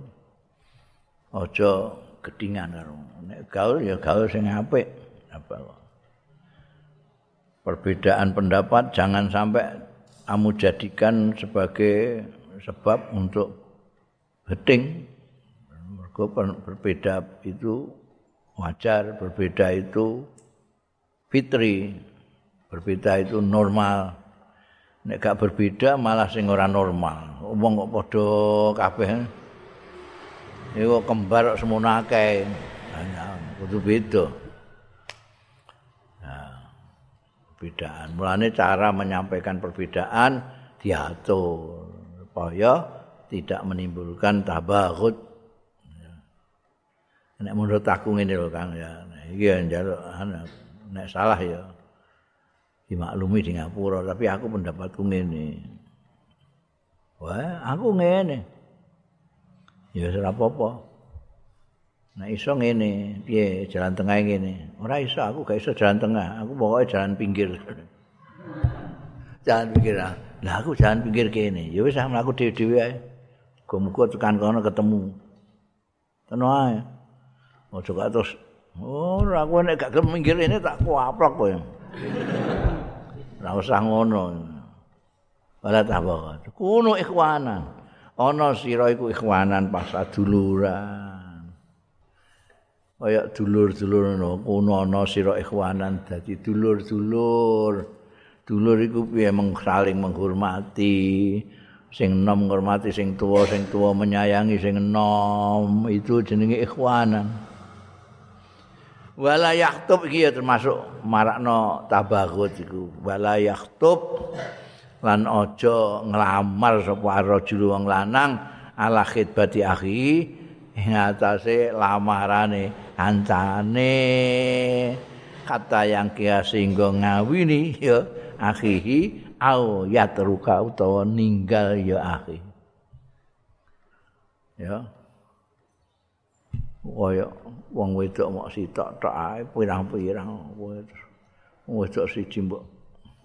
Aja gedingan karo. Nek gaul ya gaul sing apik. Apa Perbedaan pendapat jangan sampai kamu jadikan sebagai sebab untuk geding. Mergo berbeda itu wajar, berbeda itu fitri berbeda itu normal. Nek gak berbeda malah sing ora normal. Wong kok padha kabeh iku kembar semono akeh. Kudu beda. Nah, perbedaan. Mulane cara menyampaikan perbedaan diatur supaya tidak menimbulkan tabaghut. Nek menurut aku ngene lho Kang ya. Iki njaluk nek salah ya dimaklumi di Ngapura tapi aku pendapatku ngene. Wah aku ngene. Ya ora apa-apa. Nek iso ngene piye jalan tengah ngene? Ora iso aku gak iso jalan tengah. Aku pokoknya jalan pinggir. Jalan pinggir lah aku jalan pinggir kene ya wis aku dhewe-dhewe ae muga tekan kono ketemu tenan ae ojo terus Oh, aku nek gak gelem minggir ini tak kuaplok kowe. Ora usah ngono. Ora tak apa. Kuno ikhwanan. Ana sira iku ikhwanan pas duluran. Kaya dulur-dulur ngono, kuno ana sira ikhwanan dadi dulur-dulur. Dulur iku piye saling menghormati. Sing enom menghormati sing tuwa, sing tuwa menyayangi sing enom. Itu jenenge ikhwanan. wala yahtub iki ya termasuk marakno tabaghut iku wala yahtub lan aja nglamar sapa rajul wong lanang ala khidbati akhi ing atase lamarane kancane kata yang kia singgo ngawini ya akhihi au yatruka utawa ninggal ya akhi. Ya. Kaya wong wedok mok sitok tok ae pirang-pirang wedok. Siji mbok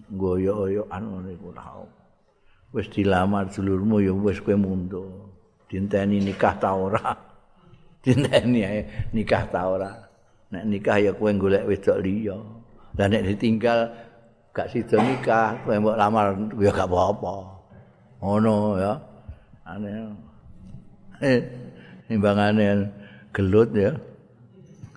goyo-goyoan ngene iku tau wis dilamar dulurmu ya wis kowe mundur. Dinteni nikah ta ora? Dinteni ae nikah ta ora? Nek nikah ya kowe golek wedok liya. Lah nek ditinggal gak sida nikah kowe mbok lamar ya gak apa-apa ngono ya aneh eh timbangane gelut ya.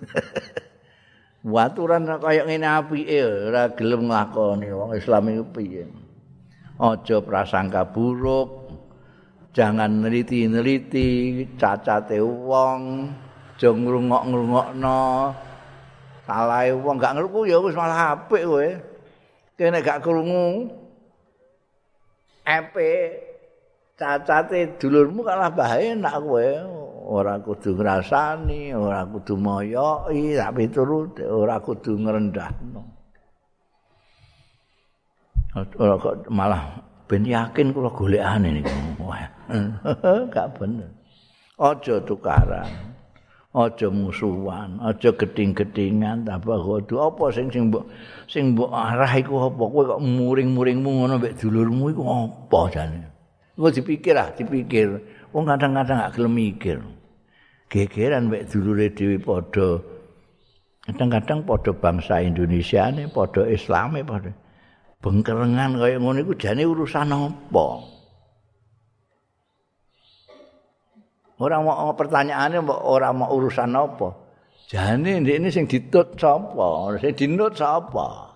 Waturan kaya ngene apike ora gelem nglakoni wong Islam iku piye. Aja prasangka buruk. Jangan neliti-neliti cacate wong, aja ngrungok-ngrungokno. Salahe wong gak ngerku ya wis malah apik kowe. Kene gak krungu. Epe cacate dulurmu kalah bahaya nak kowe. ora kudu ngrasani, ora kudu moyoki, tapi turut ora kudu ngrendahno. Ora kok malah ben yakin kula golekane niku. Wah, gak bener. Aja tukaran. Aja musuhan, aja geding-gedingan, tambah kudu apa sing sing mbok sing mbok arah iku apa? Kowe kok muring-muringmu ngono mek dulurmu iku apa jane? Engko dipikir ah, dipikir. Wong kadang-kadang gak gelem mikir. Gegeran mek dulure dhewe padha. Kadang-kadang padha bangsa Indonesia ne, padha Islame padha. Bengkerengan kaya ngono iku jane urusan apa? Ora mau pertanyaane ora mau urusan apa? Jane ndek ini sing ditut sapa? Sing dinut sapa?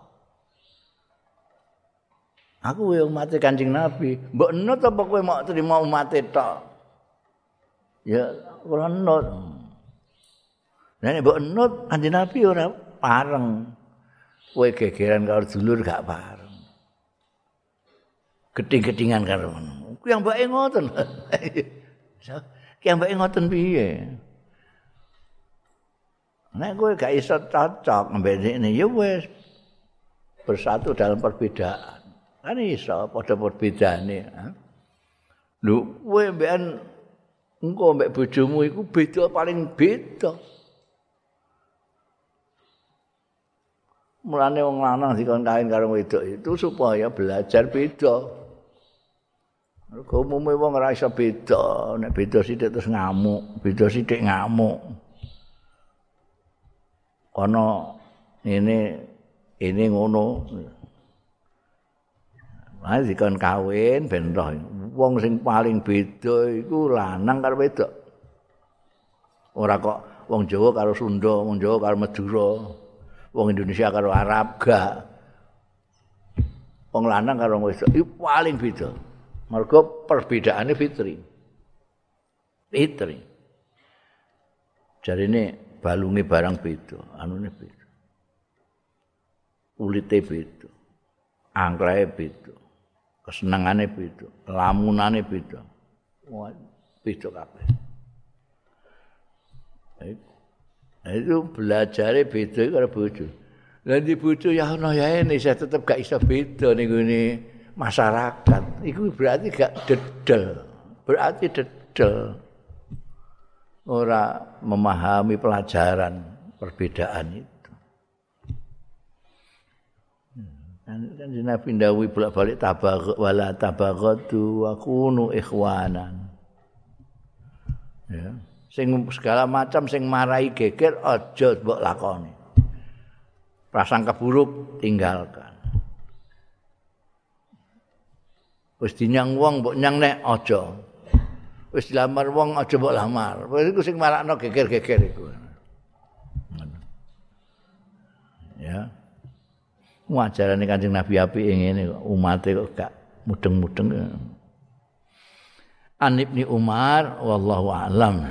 Aku yo umat Kanjeng Nabi. Mbok nut apa kowe mau terima umat tok? ya ora nut. Nek mbok nut kanjeng Nabi ora pareng. Kowe gegeran karo dulur gak pareng. Geding-gedingan karo ngono. Ku yang mbake ngoten. Ki yang mbake ngoten piye? Nek kowe gak iso cocok mbek ini ya wis bersatu dalam perbedaan. Kan iso padha perbedaane. Lho, kowe mbekan engko mbek bojomu iku beda paling beda. mulane wong lanang dikon kawin karo wedok itu supaya belajar beda. Mergo umume wong ora iso beda, nek beda sithik terus ngamuk, beda sithik ngamuk. Kono ini ini ngono. Lah dikon kawin ben roh. Wong sing paling beda iku lanang karo wedok. Ora kok wong Jawa karo Sunda, wong Jawa karo Madura. wong Indonesia karo Arab gak wong lanang karo wedok iku paling beda mergo perbedaane fitri. Fitri. Jarine balunge barang beda anune beda. Ulite beda angklae beda kesenengane beda lamunane beda. Beda kabeh. Itu belajar beda karo bojo. Lah di bojo ya ono ya ini saya tetep gak iso beda ning ngene masyarakat. Iku berarti gak dedel. Berarti dedel. Ora memahami pelajaran perbedaan itu. Kan kan Nabi Dawi bolak-balik tabagh wala tabaghatu wa kunu ikhwanan. Ya. sing segala macam sing marai geger aja mbok lakoni. Prasangka buruk tinggalkan. Wis dinyang wong mbok nyang nek aja. Wis dilamar wong aja mbok lamar. Wis iku sing marakno geger-geger iku. Ya. Wajarane Kanjeng Nabi api ngene kok umate kok gak mudeng-mudeng. An Ibni Umar wallahu a'lam.